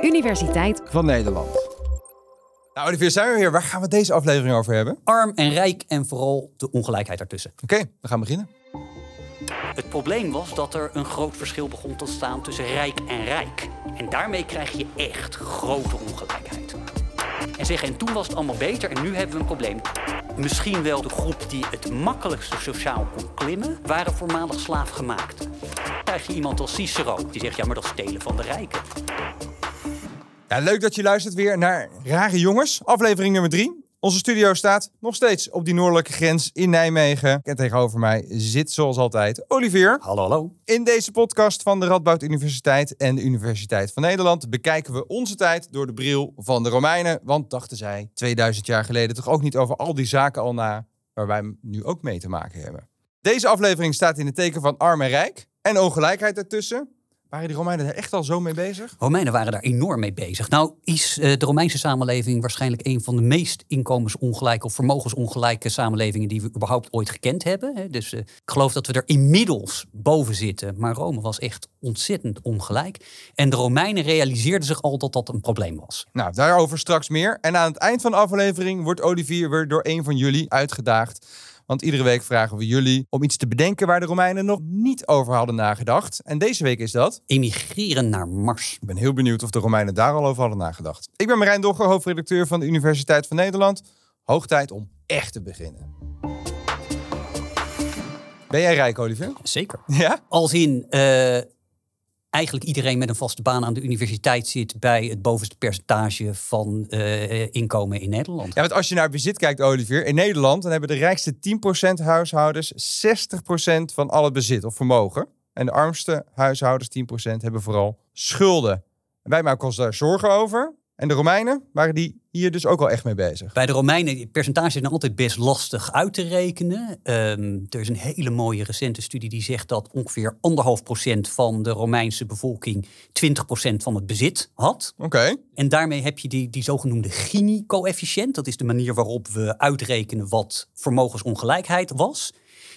Universiteit van Nederland. Nou, Olivier, zijn we weer. Waar gaan we deze aflevering over hebben? Arm en rijk en vooral de ongelijkheid daartussen. Oké, we gaan beginnen. Het probleem was dat er een groot verschil begon te staan tussen rijk en rijk. En daarmee krijg je echt grote ongelijkheid. En zeggen, en toen was het allemaal beter en nu hebben we een probleem. Misschien wel de groep die het makkelijkste sociaal kon klimmen, waren voormalig slaafgemaakten. Dan krijg je iemand als Cicero, die zegt, ja, maar dat is stelen van de rijken. Ja, leuk dat je luistert weer naar Rare Jongens, aflevering nummer 3. Onze studio staat nog steeds op die noordelijke grens in Nijmegen. En tegenover mij zit zoals altijd Olivier. Hallo, hallo. In deze podcast van de Radboud Universiteit en de Universiteit van Nederland bekijken we onze tijd door de bril van de Romeinen. Want dachten zij 2000 jaar geleden toch ook niet over al die zaken al na waar wij nu ook mee te maken hebben. Deze aflevering staat in het teken van arm en rijk en ongelijkheid ertussen. Waren die Romeinen daar echt al zo mee bezig? Romeinen waren daar enorm mee bezig. Nou is uh, de Romeinse samenleving waarschijnlijk een van de meest inkomensongelijke of vermogensongelijke samenlevingen die we überhaupt ooit gekend hebben. Dus uh, ik geloof dat we er inmiddels boven zitten. Maar Rome was echt ontzettend ongelijk. En de Romeinen realiseerden zich al dat dat een probleem was. Nou, daarover straks meer. En aan het eind van de aflevering wordt Olivier weer door een van jullie uitgedaagd want iedere week vragen we jullie om iets te bedenken waar de Romeinen nog niet over hadden nagedacht. En deze week is dat... Emigreren naar Mars. Ik ben heel benieuwd of de Romeinen daar al over hadden nagedacht. Ik ben Marijn Dogger, hoofdredacteur van de Universiteit van Nederland. Hoog tijd om echt te beginnen. Ben jij rijk, Olivier? Zeker. Ja? Als in... Uh eigenlijk iedereen met een vaste baan aan de universiteit zit bij het bovenste percentage van uh, inkomen in Nederland. Ja, want als je naar bezit kijkt, Olivier, in Nederland dan hebben de rijkste 10% huishoudens 60% van al het bezit of vermogen. En de armste huishoudens, 10%, hebben vooral schulden. En wij maken ons daar zorgen over. En de Romeinen waren die hier dus ook al echt mee bezig. Bij de Romeinen, percentages zijn altijd best lastig uit te rekenen. Um, er is een hele mooie recente studie die zegt dat ongeveer anderhalf procent van de Romeinse bevolking 20 procent van het bezit had. Oké. En daarmee heb je die, die zogenoemde Gini-coëfficiënt. Dat is de manier waarop we uitrekenen wat vermogensongelijkheid was.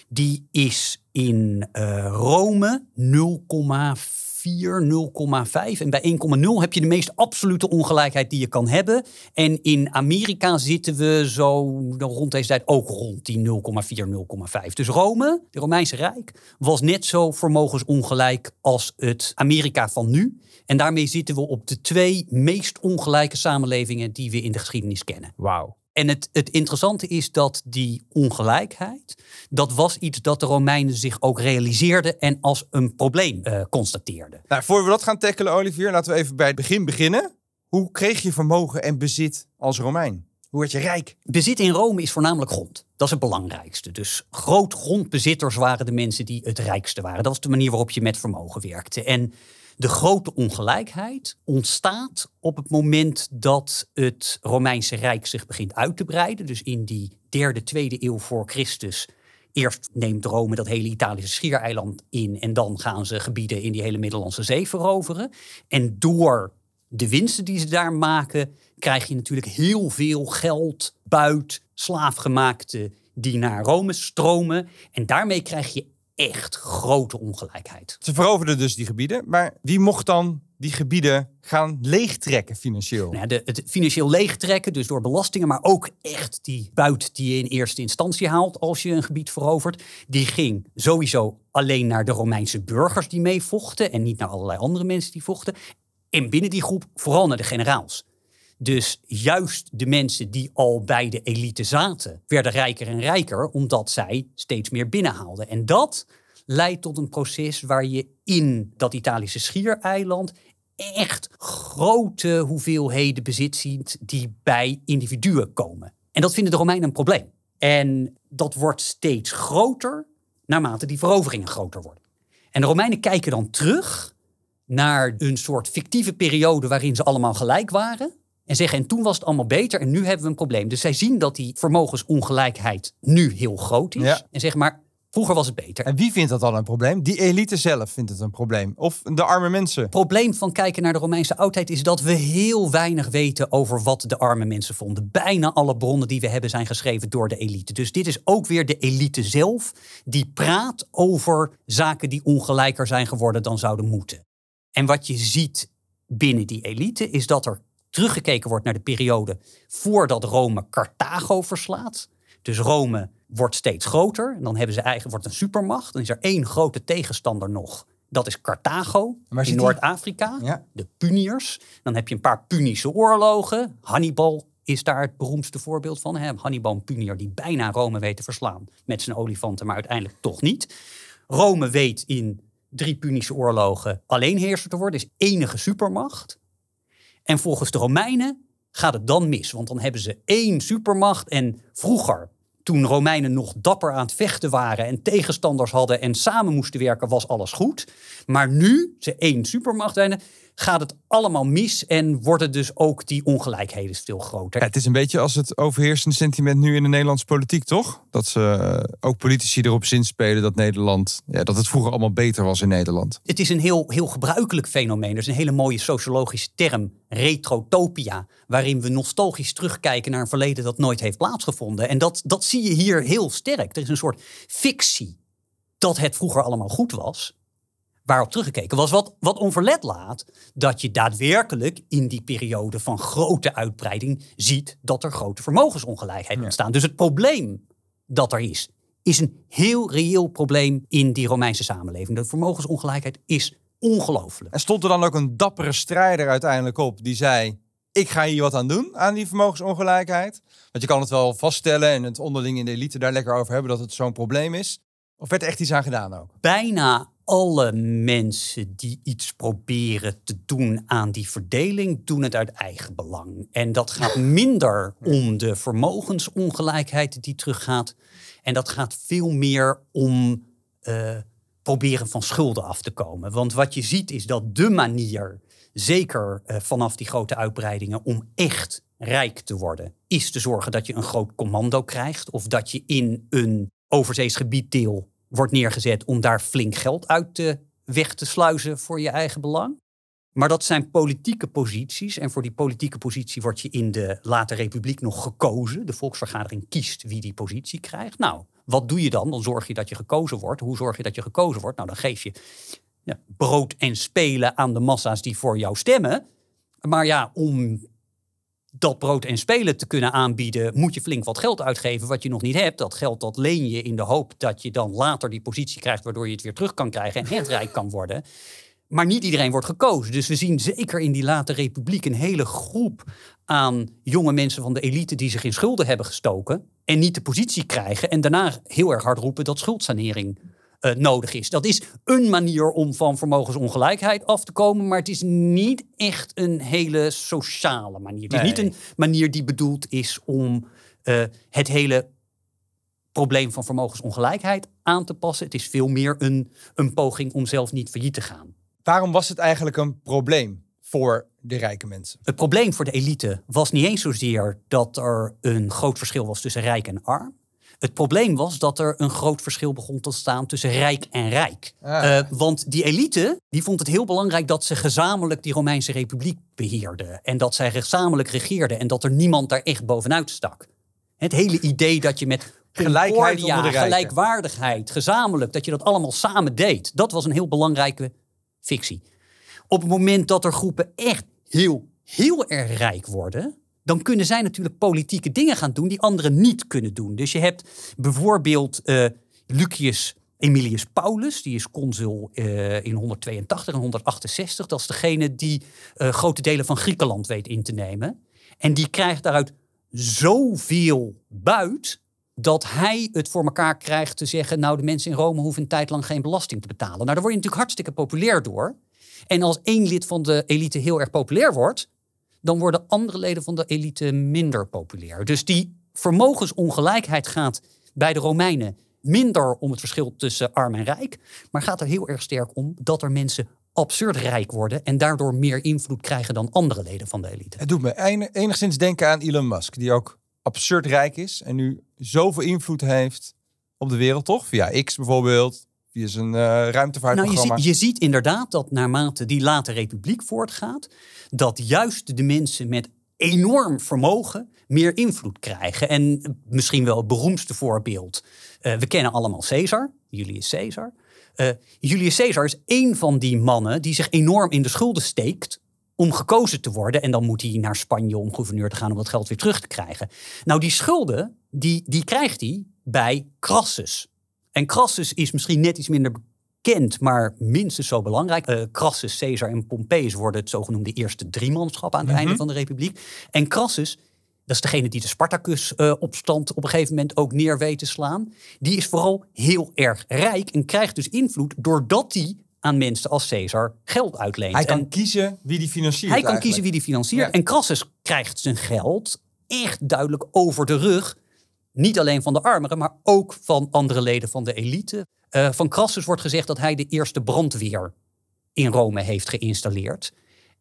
Die is in uh, Rome 0,4 4, 0,5. En bij 1,0 heb je de meest absolute ongelijkheid die je kan hebben. En in Amerika zitten we zo rond deze tijd ook rond die 0,4, 0,5. Dus Rome, de Romeinse Rijk, was net zo vermogensongelijk als het Amerika van nu. En daarmee zitten we op de twee meest ongelijke samenlevingen die we in de geschiedenis kennen. Wauw. En het, het interessante is dat die ongelijkheid, dat was iets dat de Romeinen zich ook realiseerden en als een probleem uh, constateerden. Nou, voor we dat gaan tackelen, Olivier, laten we even bij het begin beginnen. Hoe kreeg je vermogen en bezit als Romein? Hoe werd je rijk? Bezit in Rome is voornamelijk grond. Dat is het belangrijkste. Dus groot grondbezitters waren de mensen die het rijkste waren. Dat was de manier waarop je met vermogen werkte. En de grote ongelijkheid ontstaat op het moment dat het Romeinse Rijk zich begint uit te breiden. Dus in die derde, tweede eeuw voor Christus. Eerst neemt Rome dat hele Italische schiereiland in en dan gaan ze gebieden in die hele Middellandse Zee veroveren. En door de winsten die ze daar maken, krijg je natuurlijk heel veel geld, buit, slaafgemaakte die naar Rome stromen. En daarmee krijg je echt grote ongelijkheid. Ze veroverden dus die gebieden, maar wie mocht dan die gebieden gaan leegtrekken financieel? Nou, de, het financieel leegtrekken, dus door belastingen, maar ook echt die buit die je in eerste instantie haalt als je een gebied verovert, die ging sowieso alleen naar de Romeinse burgers die meevochten en niet naar allerlei andere mensen die vochten. En binnen die groep vooral naar de generaals. Dus juist de mensen die al bij de elite zaten, werden rijker en rijker, omdat zij steeds meer binnenhaalden. En dat leidt tot een proces waar je in dat Italische schiereiland echt grote hoeveelheden bezit ziet die bij individuen komen. En dat vinden de Romeinen een probleem. En dat wordt steeds groter naarmate die veroveringen groter worden. En de Romeinen kijken dan terug naar een soort fictieve periode waarin ze allemaal gelijk waren. En zeggen, en toen was het allemaal beter en nu hebben we een probleem. Dus zij zien dat die vermogensongelijkheid nu heel groot is. En zeggen, maar vroeger was het beter. En wie vindt dat dan een probleem? Die elite zelf vindt het een probleem. Of de arme mensen? Het probleem van kijken naar de Romeinse oudheid is dat we heel weinig weten over wat de arme mensen vonden. Bijna alle bronnen die we hebben zijn geschreven door de elite. Dus dit is ook weer de elite zelf die praat over zaken die ongelijker zijn geworden dan zouden moeten. En wat je ziet binnen die elite is dat er teruggekeken wordt naar de periode voordat Rome Carthago verslaat. Dus Rome wordt steeds groter. En dan hebben ze eigen, wordt een supermacht. Dan is er één grote tegenstander nog. Dat is Carthago in Noord-Afrika. Ja. De Puniërs. Dan heb je een paar Punische oorlogen. Hannibal is daar het beroemdste voorbeeld van. Hè? Hannibal een Punier die bijna Rome weet te verslaan met zijn olifanten, maar uiteindelijk toch niet. Rome weet in drie Punische oorlogen alleen heerser te worden, is enige supermacht. En volgens de Romeinen gaat het dan mis, want dan hebben ze één supermacht en vroeger toen Romeinen nog dapper aan het vechten waren en tegenstanders hadden en samen moesten werken, was alles goed. Maar nu ze één supermacht zijn, gaat het allemaal mis en worden dus ook die ongelijkheden veel groter. Ja, het is een beetje als het overheersende sentiment nu in de Nederlandse politiek, toch? Dat ze eh, ook politici erop zinspelen dat Nederland, ja, dat het vroeger allemaal beter was in Nederland. Het is een heel, heel gebruikelijk fenomeen. Er is een hele mooie sociologische term, retrotopia, waarin we nostalgisch terugkijken naar een verleden dat nooit heeft plaatsgevonden. En dat, dat zie je hier heel sterk. Er is een soort fictie dat het vroeger allemaal goed was waarop teruggekeken was. Wat, wat onverlet laat dat je daadwerkelijk in die periode van grote uitbreiding ziet dat er grote vermogensongelijkheid ja. ontstaan. Dus het probleem dat er is, is een heel reëel probleem in die Romeinse samenleving. De vermogensongelijkheid is ongelooflijk. En stond er dan ook een dappere strijder uiteindelijk op die zei: ik ga hier wat aan doen, aan die vermogensongelijkheid. Want je kan het wel vaststellen en het onderling in de elite daar lekker over hebben dat het zo'n probleem is. Of werd er echt iets aan gedaan ook? Bijna alle mensen die iets proberen te doen aan die verdeling, doen het uit eigen belang. En dat gaat minder om de vermogensongelijkheid die teruggaat. En dat gaat veel meer om uh, proberen van schulden af te komen. Want wat je ziet is dat de manier, zeker uh, vanaf die grote uitbreidingen, om echt rijk te worden, is te zorgen dat je een groot commando krijgt. Of dat je in een overzees gebied deel wordt neergezet om daar flink geld uit te, weg te sluizen voor je eigen belang. Maar dat zijn politieke posities. En voor die politieke positie word je in de late republiek nog gekozen. De volksvergadering kiest wie die positie krijgt. Nou, wat doe je dan? Dan zorg je dat je gekozen wordt. Hoe zorg je dat je gekozen wordt? Nou, dan geef je ja, brood en spelen aan de massa's die voor jou stemmen. Maar ja, om dat brood en spelen te kunnen aanbieden, moet je flink wat geld uitgeven wat je nog niet hebt. Dat geld dat leen je in de hoop dat je dan later die positie krijgt, waardoor je het weer terug kan krijgen en het rijk kan worden. Maar niet iedereen wordt gekozen. Dus we zien zeker in die late republiek een hele groep aan jonge mensen van de elite die zich in schulden hebben gestoken en niet de positie krijgen en daarna heel erg hard roepen dat schuldsanering uh, nodig is. Dat is een manier om van vermogensongelijkheid af te komen, maar het is niet echt een hele sociale manier. Het is niet een manier die bedoeld is om uh, het hele probleem van vermogensongelijkheid aan te passen. Het is veel meer een, een poging om zelf niet failliet te gaan. Waarom was het eigenlijk een probleem voor de rijke mensen? Het probleem voor de elite was niet eens zozeer dat er een groot verschil was tussen rijk en arm. Het probleem was dat er een groot verschil begon te staan tussen rijk en rijk. Ah. Eh, want die elite die vond het heel belangrijk dat ze gezamenlijk die Romeinse Republiek beheerden. En dat zij gezamenlijk regeerden en dat er niemand daar echt bovenuit stak. Het hele idee dat je met gelijkheid onder de gelijkwaardigheid, gezamenlijk, dat je dat allemaal samen deed. Dat was een heel belangrijke fictie. Op het moment dat er groepen echt heel, heel erg rijk worden, dan kunnen zij natuurlijk politieke dingen gaan doen die anderen niet kunnen doen. Dus je hebt bijvoorbeeld uh, Lucius Emilius Paulus, die is consul uh, in 182 en 168. Dat is degene die uh, grote delen van Griekenland weet in te nemen. En die krijgt daaruit zoveel buit dat hij het voor elkaar krijgt te zeggen: Nou, de mensen in Rome hoeven een tijd lang geen belasting te betalen. Nou, daar word je natuurlijk hartstikke populair door. En als één lid van de elite heel erg populair wordt, dan worden andere leden van de elite minder populair. Dus die vermogensongelijkheid gaat bij de Romeinen minder om het verschil tussen arm en rijk, maar gaat er heel erg sterk om dat er mensen absurd rijk worden en daardoor meer invloed krijgen dan andere leden van de elite. Het doet me enigszins denken aan Elon Musk, die ook absurd rijk is en nu zoveel invloed heeft op de wereld, toch? Via X bijvoorbeeld, via zijn uh, ruimtevaartprogramma. Nou, je, ziet, je ziet inderdaad dat naarmate die late republiek voortgaat, dat juist de mensen met enorm vermogen meer invloed krijgen. En misschien wel het beroemdste voorbeeld. Uh, we kennen allemaal Caesar, Julius Caesar. Uh, Julius Caesar is één van die mannen die zich enorm in de schulden steekt om gekozen te worden. En dan moet hij naar Spanje om gouverneur te gaan om dat geld weer terug te krijgen. Nou, die schulden, die, die krijgt hij bij Crassus. En Crassus is misschien net iets minder bekend, maar minstens zo belangrijk. Uh, Crassus, Caesar en Pompeius worden het zogenoemde eerste driemanschap aan het Mhm. einde van de Republiek. En Crassus, dat is degene die de Spartacus-opstand op een gegeven moment ook neer weet te slaan. Die is vooral heel erg rijk en krijgt dus invloed doordat hij aan mensen als Caesar geld uitleent. Hij kan En- kiezen wie die financiert hij kan eigenlijk. kiezen wie die financiert. Ja. En Crassus krijgt zijn geld echt duidelijk over de rug. Niet alleen van de armeren, maar ook van andere leden van de elite. Eh, van Crassus wordt gezegd dat hij de eerste brandweer in Rome heeft geïnstalleerd.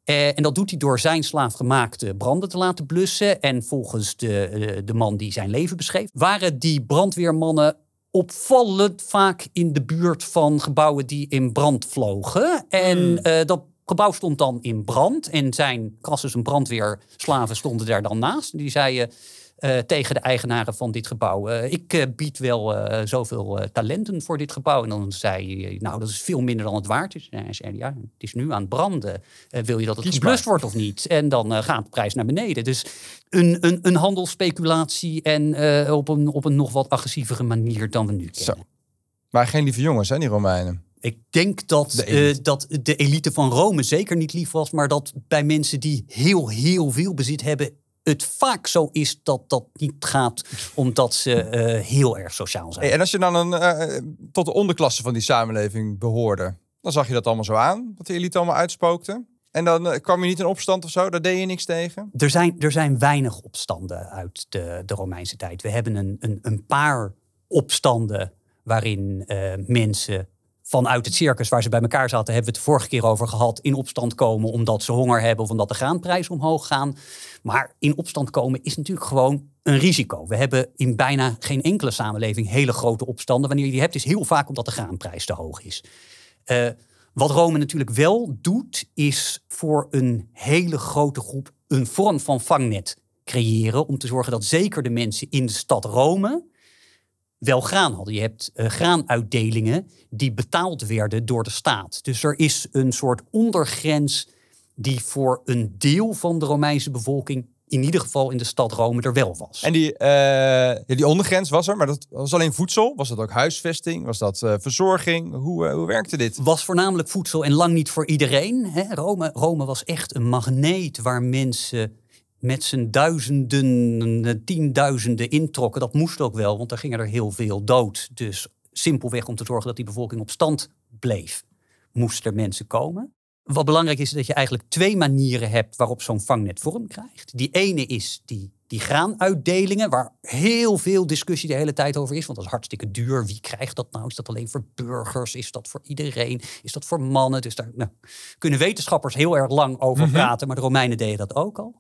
Eh, en dat doet hij door zijn slaafgemaakte branden te laten blussen. En volgens de, eh, de man die zijn leven beschreef, waren die brandweermannen opvallend vaak in de buurt van gebouwen die in brand vlogen. En eh, dat gebouw stond dan in brand. En zijn Crassus en brandweerslaven stonden daar dan naast. Die zeiden eh, tegen de eigenaren van dit gebouw... eh, ik eh, bied wel zoveel talenten voor dit gebouw. En dan zei hij, nou, dat is veel minder dan het waard is. En hij zei, ja, het is nu aan het branden. Wil je dat het geblust wordt of niet? En dan gaat de prijs naar beneden. Dus een, een, een handelsspeculatie en op, een, op een nog wat agressievere manier dan we nu kennen. Zo. Maar geen lieve jongens, hè, die Romeinen. Ik denk dat De dat de elite van Rome zeker niet lief was, maar dat bij mensen die heel, heel veel bezit hebben, het vaak zo is dat dat niet gaat omdat ze eh, heel erg sociaal zijn. Hey, en als je dan een, eh, tot de onderklasse van die samenleving behoorde, dan zag je dat allemaal zo aan, wat de elite allemaal uitspookte. En dan eh, kwam je niet in opstand of zo, daar deed je niks tegen. Er zijn, er zijn weinig opstanden uit de, de Romeinse tijd. We hebben een, een, een paar opstanden waarin mensen vanuit het circus waar ze bij elkaar zaten, hebben we het de vorige keer over gehad, in opstand komen omdat ze honger hebben of omdat de graanprijzen omhoog gaan. Maar in opstand komen is natuurlijk gewoon een risico. We hebben in bijna geen enkele samenleving hele grote opstanden. Wanneer je die hebt, is heel vaak omdat de graanprijs te hoog is. Eh, wat Rome natuurlijk wel doet, is voor een hele grote groep een vorm van vangnet creëren. Om te zorgen dat zeker de mensen in de stad Rome wel graan hadden. Je hebt eh, graanuitdelingen die betaald werden door de staat. Dus er is een soort ondergrens die voor een deel van de Romeinse bevolking, in ieder geval in de stad Rome, er wel was. En die, eh, die ondergrens was er, maar dat was alleen voedsel. Was dat ook huisvesting? Was dat eh, verzorging? Hoe, hoe werkte dit? was voornamelijk voedsel en lang niet voor iedereen. Hè. Rome, Rome was echt een magneet waar mensen met z'n duizenden, eh, tienduizenden introkken. Dat moest ook wel, want daar gingen er heel veel dood. Dus simpelweg om te zorgen dat die bevolking op stand bleef, moesten er mensen komen. Wat belangrijk is, is dat je eigenlijk twee manieren hebt waarop zo'n vangnet vorm krijgt. Die ene is die, die graanuitdelingen, waar heel veel discussie de hele tijd over is. Want dat is hartstikke duur. Wie krijgt dat nou? Is dat alleen voor burgers? Is dat voor iedereen? Is dat voor mannen? Dus daar nou, kunnen wetenschappers heel erg lang over praten. Maar de Romeinen deden dat ook al.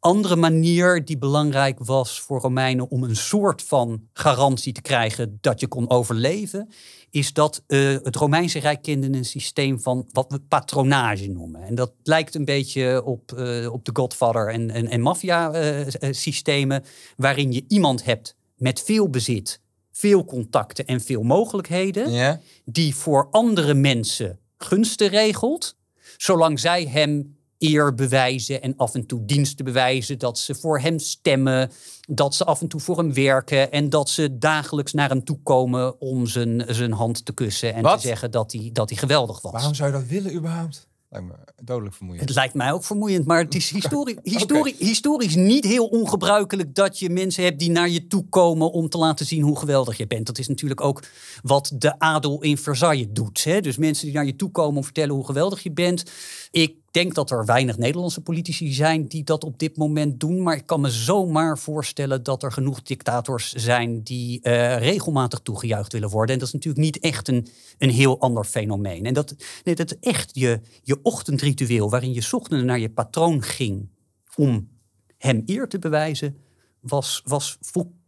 Andere manier die belangrijk was voor Romeinen om een soort van garantie te krijgen dat je kon overleven, is dat eh, het Romeinse Rijk kende een systeem van wat we patronage noemen. En dat lijkt een beetje op, eh, op de Godfather en, en, en maffia-systemen, waarin je iemand hebt met veel bezit, veel contacten en veel mogelijkheden die voor andere mensen gunsten regelt, zolang zij hem eer bewijzen en af en toe diensten bewijzen, dat ze voor hem stemmen, dat ze af en toe voor hem werken en dat ze dagelijks naar hem toe komen om zijn, zijn hand te kussen en Wat? te zeggen dat hij, dat hij geweldig was. Waarom zou je dat willen überhaupt? Lijkt me dodelijk vermoeiend. Het lijkt mij ook vermoeiend, maar het is histori histori historisch niet heel ongebruikelijk dat je mensen hebt die naar je toe komen om te laten zien hoe geweldig je bent. Dat is natuurlijk ook wat de adel in Versailles doet. Hè? Dus mensen die naar je toe komen om te vertellen hoe geweldig je bent. Ik denk dat er weinig Nederlandse politici zijn die dat op dit moment doen. Maar ik kan me zomaar voorstellen dat er genoeg dictators zijn die eh, regelmatig toegejuicht willen worden. En dat is natuurlijk niet echt een, een heel ander fenomeen. En dat, nee, dat echt je, je ochtendritueel waarin je 's ochtends naar je patroon ging om hem eer te bewijzen, was, was volkomen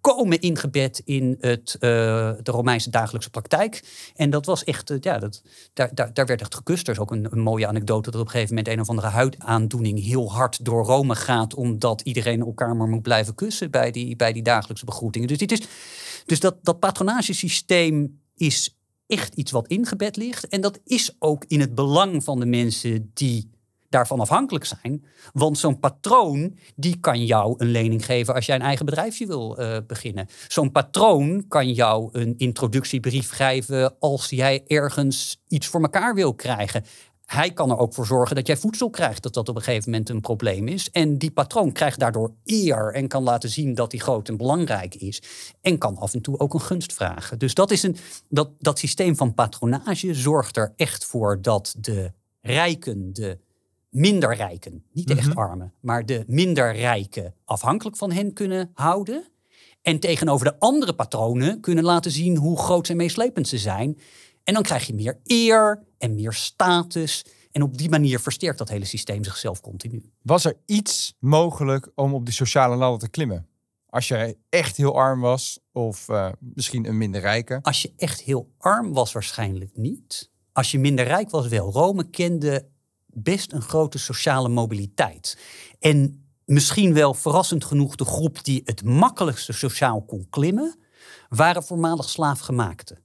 ingebed in het, eh, de Romeinse dagelijkse praktijk. En dat was echt, eh, ja, dat, daar, daar, daar werd echt gekust. Er is ook een, een mooie anekdote dat op een gegeven moment een of andere huidaandoening heel hard door Rome gaat, omdat iedereen elkaar maar moet blijven kussen bij die, bij die dagelijkse begroetingen. Dus, dit is, dus dat, dat patronagesysteem is echt iets wat ingebed ligt. En dat is ook in het belang van de mensen die daarvan afhankelijk zijn. Want zo'n patroon, die kan jou een lening geven als jij een eigen bedrijfje wil uh, beginnen. Zo'n patroon kan jou een introductiebrief geven als jij ergens iets voor elkaar wil krijgen hij kan er ook voor zorgen dat jij voedsel krijgt, dat dat op een gegeven moment een probleem is. En die patroon krijgt daardoor eer en kan laten zien dat hij groot en belangrijk is. En kan af en toe ook een gunst vragen. Dus dat, is een, dat, dat systeem van patronage zorgt er echt voor dat de rijken, de minder rijken, niet echt mhm. armen, maar de minder rijken afhankelijk van hen kunnen houden. En tegenover de andere patronen kunnen laten zien hoe groot en meeslepend ze zijn. En dan krijg je meer eer en meer status. En op die manier versterkt dat hele systeem zichzelf continu. Was er iets mogelijk om op die sociale ladder te klimmen? Als je echt heel arm was of uh, misschien een minder rijke? Als je echt heel arm was, waarschijnlijk niet. Als je minder rijk was, wel. Rome kende best een grote sociale mobiliteit. En misschien wel verrassend genoeg de groep die het makkelijkste sociaal kon klimmen, waren voormalig slaafgemaakten.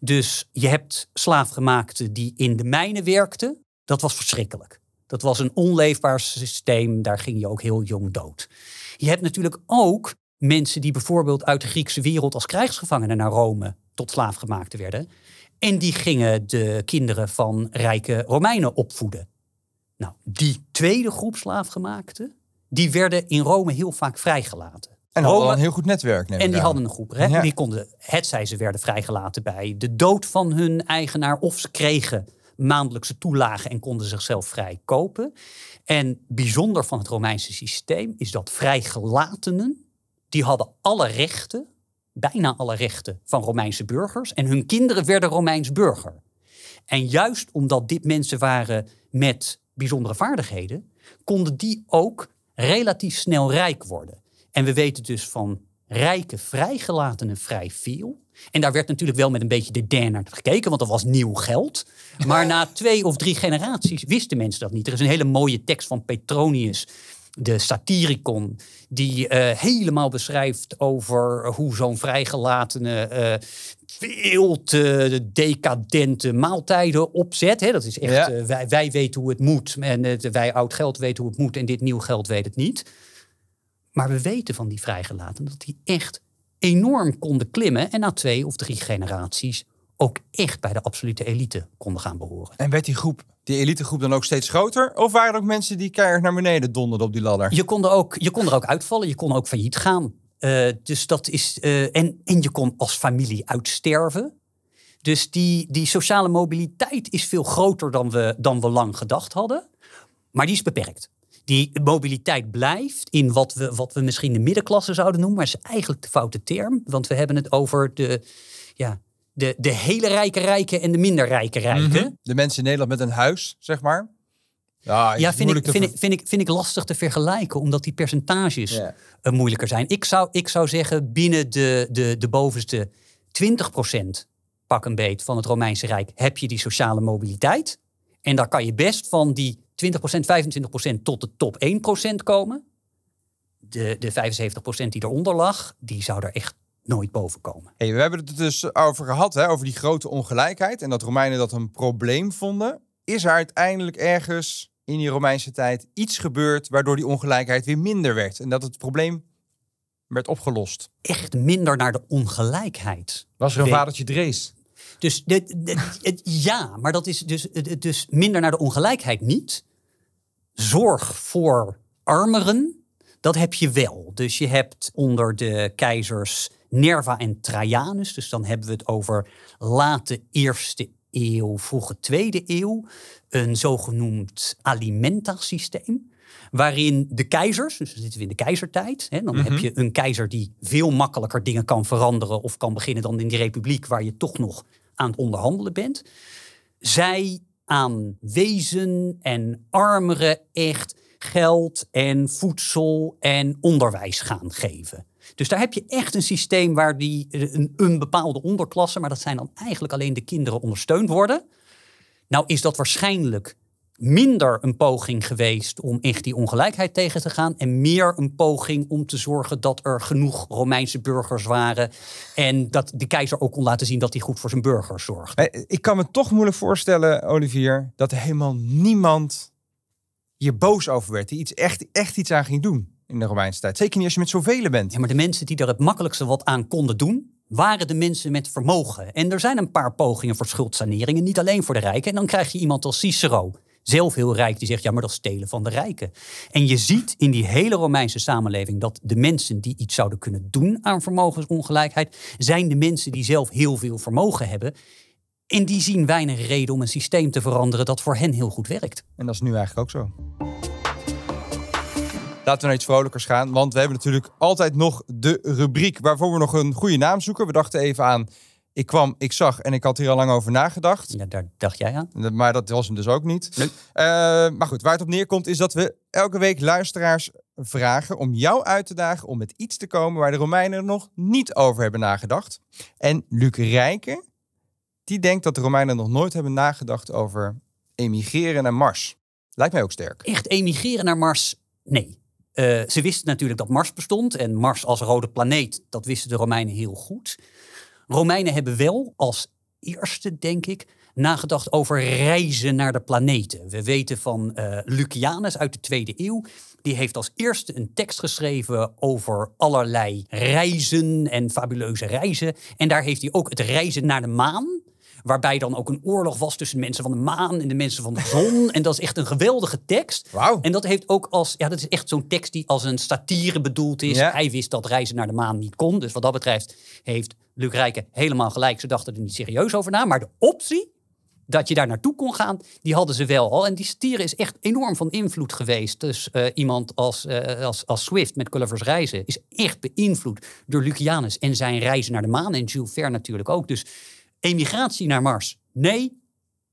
Dus je hebt slaafgemaakten die in de mijnen werkten. Dat was verschrikkelijk. Dat was een onleefbaar systeem. Daar ging je ook heel jong dood. Je hebt natuurlijk ook mensen die bijvoorbeeld uit de Griekse wereld als krijgsgevangenen naar Rome tot slaafgemaakten werden. En die gingen de kinderen van rijke Romeinen opvoeden. Nou, die tweede groep slaafgemaakten, die werden in Rome heel vaak vrijgelaten. En hadden een heel goed netwerk. En die hadden een groep. Hè? Die konden, hetzij ze werden vrijgelaten bij de dood van hun eigenaar. Of ze kregen maandelijkse toelagen en konden zichzelf vrij kopen. En bijzonder van het Romeinse systeem is dat vrijgelatenen, die hadden alle rechten, bijna alle rechten van Romeinse burgers. En hun kinderen werden Romeins burger. En juist omdat dit mensen waren met bijzondere vaardigheden, konden die ook relatief snel rijk worden. En we weten dus van rijke vrijgelatenen vrij veel. En daar werd natuurlijk wel met een beetje de der naar gekeken, want dat was nieuw geld. Maar na twee of drie generaties wisten mensen dat niet. Er is een hele mooie tekst van Petronius, de Satyricon, die uh, helemaal beschrijft over hoe zo'n vrijgelatene uh, veel te decadente maaltijden opzet. Hè, dat is echt, uh, wij, wij weten hoe het moet en wij oud geld weten hoe het moet en dit nieuw geld weet het niet. Maar we weten van die vrijgelaten dat die echt enorm konden klimmen en na twee of drie generaties ook echt bij de absolute elite konden gaan behoren. En werd die groep, die elitegroep dan ook steeds groter? Of waren er ook mensen die keihard naar beneden donderden op die ladder? Je kon er ook, je kon er ook uitvallen, je kon ook failliet gaan. Uh, dus dat is, uh, en, en je kon als familie uitsterven. Dus die, die sociale mobiliteit is veel groter dan we, dan we lang gedacht hadden. Maar die is beperkt die mobiliteit blijft in wat we, wat we misschien de middenklasse zouden noemen, maar is eigenlijk de foute term. Want we hebben het over de, ja, de, de hele rijke rijken en de minder rijke rijken. Mhm. De mensen in Nederland met een huis, zeg maar. Ja, ja vind, ik, vind, ik, vind, ik, vind ik lastig te vergelijken, omdat die percentages. Eh, moeilijker zijn. Ik zou, ik zou zeggen, binnen de, de, de bovenste 20% pak een beet van het Romeinse Rijk heb je die sociale mobiliteit. En daar kan je best van die 20%, 25% tot de top 1% komen. De, de 75% die eronder lag, die zou er echt nooit boven komen. Hey, we hebben het dus over gehad, hè, over die grote ongelijkheid. En dat Romeinen dat een probleem vonden. Is er uiteindelijk ergens in die Romeinse tijd iets gebeurd waardoor die ongelijkheid weer minder werd? En dat het probleem werd opgelost? Echt minder naar de ongelijkheid. Was er een vadertje Drees? Dus de, ja, maar dat is dus, dus minder naar de ongelijkheid niet. Zorg voor armeren, dat heb je wel. Dus je hebt onder de keizers Nerva en Trajanus, dus dan hebben we het over late eerste eeuw, vroege tweede eeuw, een zogenoemd alimentasysteem waarin de keizers, dus dan zitten we in de keizertijd, hè, dan heb mhm. je een keizer die veel makkelijker dingen kan veranderen of kan beginnen dan in die republiek waar je toch nog aan het onderhandelen bent, zij aan wezen en armeren echt geld en voedsel en onderwijs gaan geven. Dus daar heb je echt een systeem waar die, een, bepaalde onderklasse, maar dat zijn dan eigenlijk alleen de kinderen ondersteund worden. Nou is dat waarschijnlijk minder een poging geweest om echt die ongelijkheid tegen te gaan. En meer een poging om te zorgen dat er genoeg Romeinse burgers waren. En dat de keizer ook kon laten zien dat hij goed voor zijn burgers zorgde. Ik kan me toch moeilijk voorstellen, Olivier, dat er helemaal niemand hier boos over werd. Die iets echt, echt iets aan ging doen in de Romeinse tijd. Zeker niet als je met zoveel bent. Ja, maar de mensen die er het makkelijkste wat aan konden doen, waren de mensen met vermogen. En er zijn een paar pogingen voor schuldsaneringen, niet alleen voor de rijken. En dan krijg je iemand als Cicero, zelf heel rijk, die zegt ja, maar dat is stelen van de rijken. En je ziet in die hele Romeinse samenleving dat de mensen die iets zouden kunnen doen aan vermogensongelijkheid, zijn de mensen die zelf heel veel vermogen hebben. En die zien weinig reden om een systeem te veranderen dat voor hen heel goed werkt. En dat is nu eigenlijk ook zo. Laten we naar iets vrolijkers gaan, want we hebben natuurlijk altijd nog de rubriek waarvoor we nog een goede naam zoeken. We dachten even aan ik kwam, ik zag en ik had hier al lang over nagedacht. Ja, daar dacht jij aan. Maar dat was hem dus ook niet. Nee. Eh, maar goed, waar het op neerkomt is dat we elke week luisteraars vragen om jou uit te dagen om met iets te komen waar de Romeinen er nog niet over hebben nagedacht. En Luc Rijken, die denkt dat de Romeinen nog nooit hebben nagedacht over emigreren naar Mars. Lijkt mij ook sterk. Echt emigreren naar Mars? Nee. Uh, ze wisten natuurlijk dat Mars bestond en Mars als rode planeet, dat wisten de Romeinen heel goed. Romeinen hebben wel als eerste, denk ik, nagedacht over reizen naar de planeten. We weten van uh, Lucianus uit de tweede eeuw. Die heeft als eerste een tekst geschreven over allerlei reizen en fabuleuze reizen. En daar heeft hij ook het reizen naar de maan. Waarbij dan ook een oorlog was tussen de mensen van de maan en de mensen van de zon. en dat is echt een geweldige tekst. En dat heeft ook als. Ja, dat is echt zo'n tekst die als een satire bedoeld is. Ja. Hij wist dat reizen naar de maan niet kon. Dus wat dat betreft heeft Luc Rijken helemaal gelijk. Ze dachten er niet serieus over na. Maar de optie dat je daar naartoe kon gaan, die hadden ze wel al. En die satire is echt enorm van invloed geweest. Dus eh, iemand als, eh, als, als Swift met Gulliver's Reizen is echt beïnvloed door Lucianus en zijn reizen naar de maan. En Jules Verne natuurlijk ook. Dus emigratie naar Mars, nee.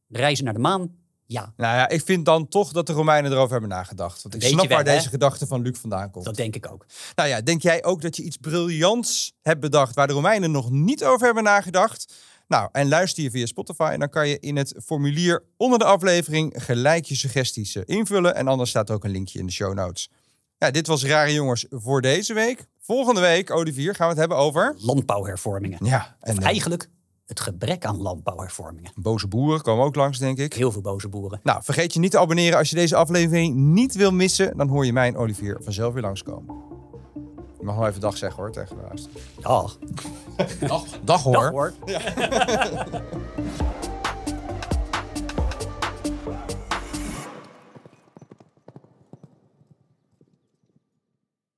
Reizen naar de maan, ja. Nou ja, ik vind dan toch dat de Romeinen erover hebben nagedacht. Want ik snap waar hè? deze gedachte van Luc vandaan komt. Dat denk ik ook. Nou ja, denk jij ook dat je iets briljants hebt bedacht waar de Romeinen nog niet over hebben nagedacht? Nou, en luister je via Spotify en dan kan je in het formulier onder de aflevering gelijk je suggesties eh, invullen. En anders staat ook een linkje in de show notes. Ja, dit was Rare Jongens voor deze week. Volgende week, Olivier, gaan we het hebben over... Landbouwhervormingen. Ja, en Of eh, eigenlijk het gebrek aan landbouwhervormingen. boze boeren komen ook langs, denk ik. Heel veel boze boeren. Nou, vergeet je niet te abonneren als je deze aflevering niet wil missen. Dan hoor je mij en Olivier vanzelf weer langskomen. Je mag wel even dag zeggen hoor, tegen de luisteraar. Ja, Dag, dag hoor. dag hoor.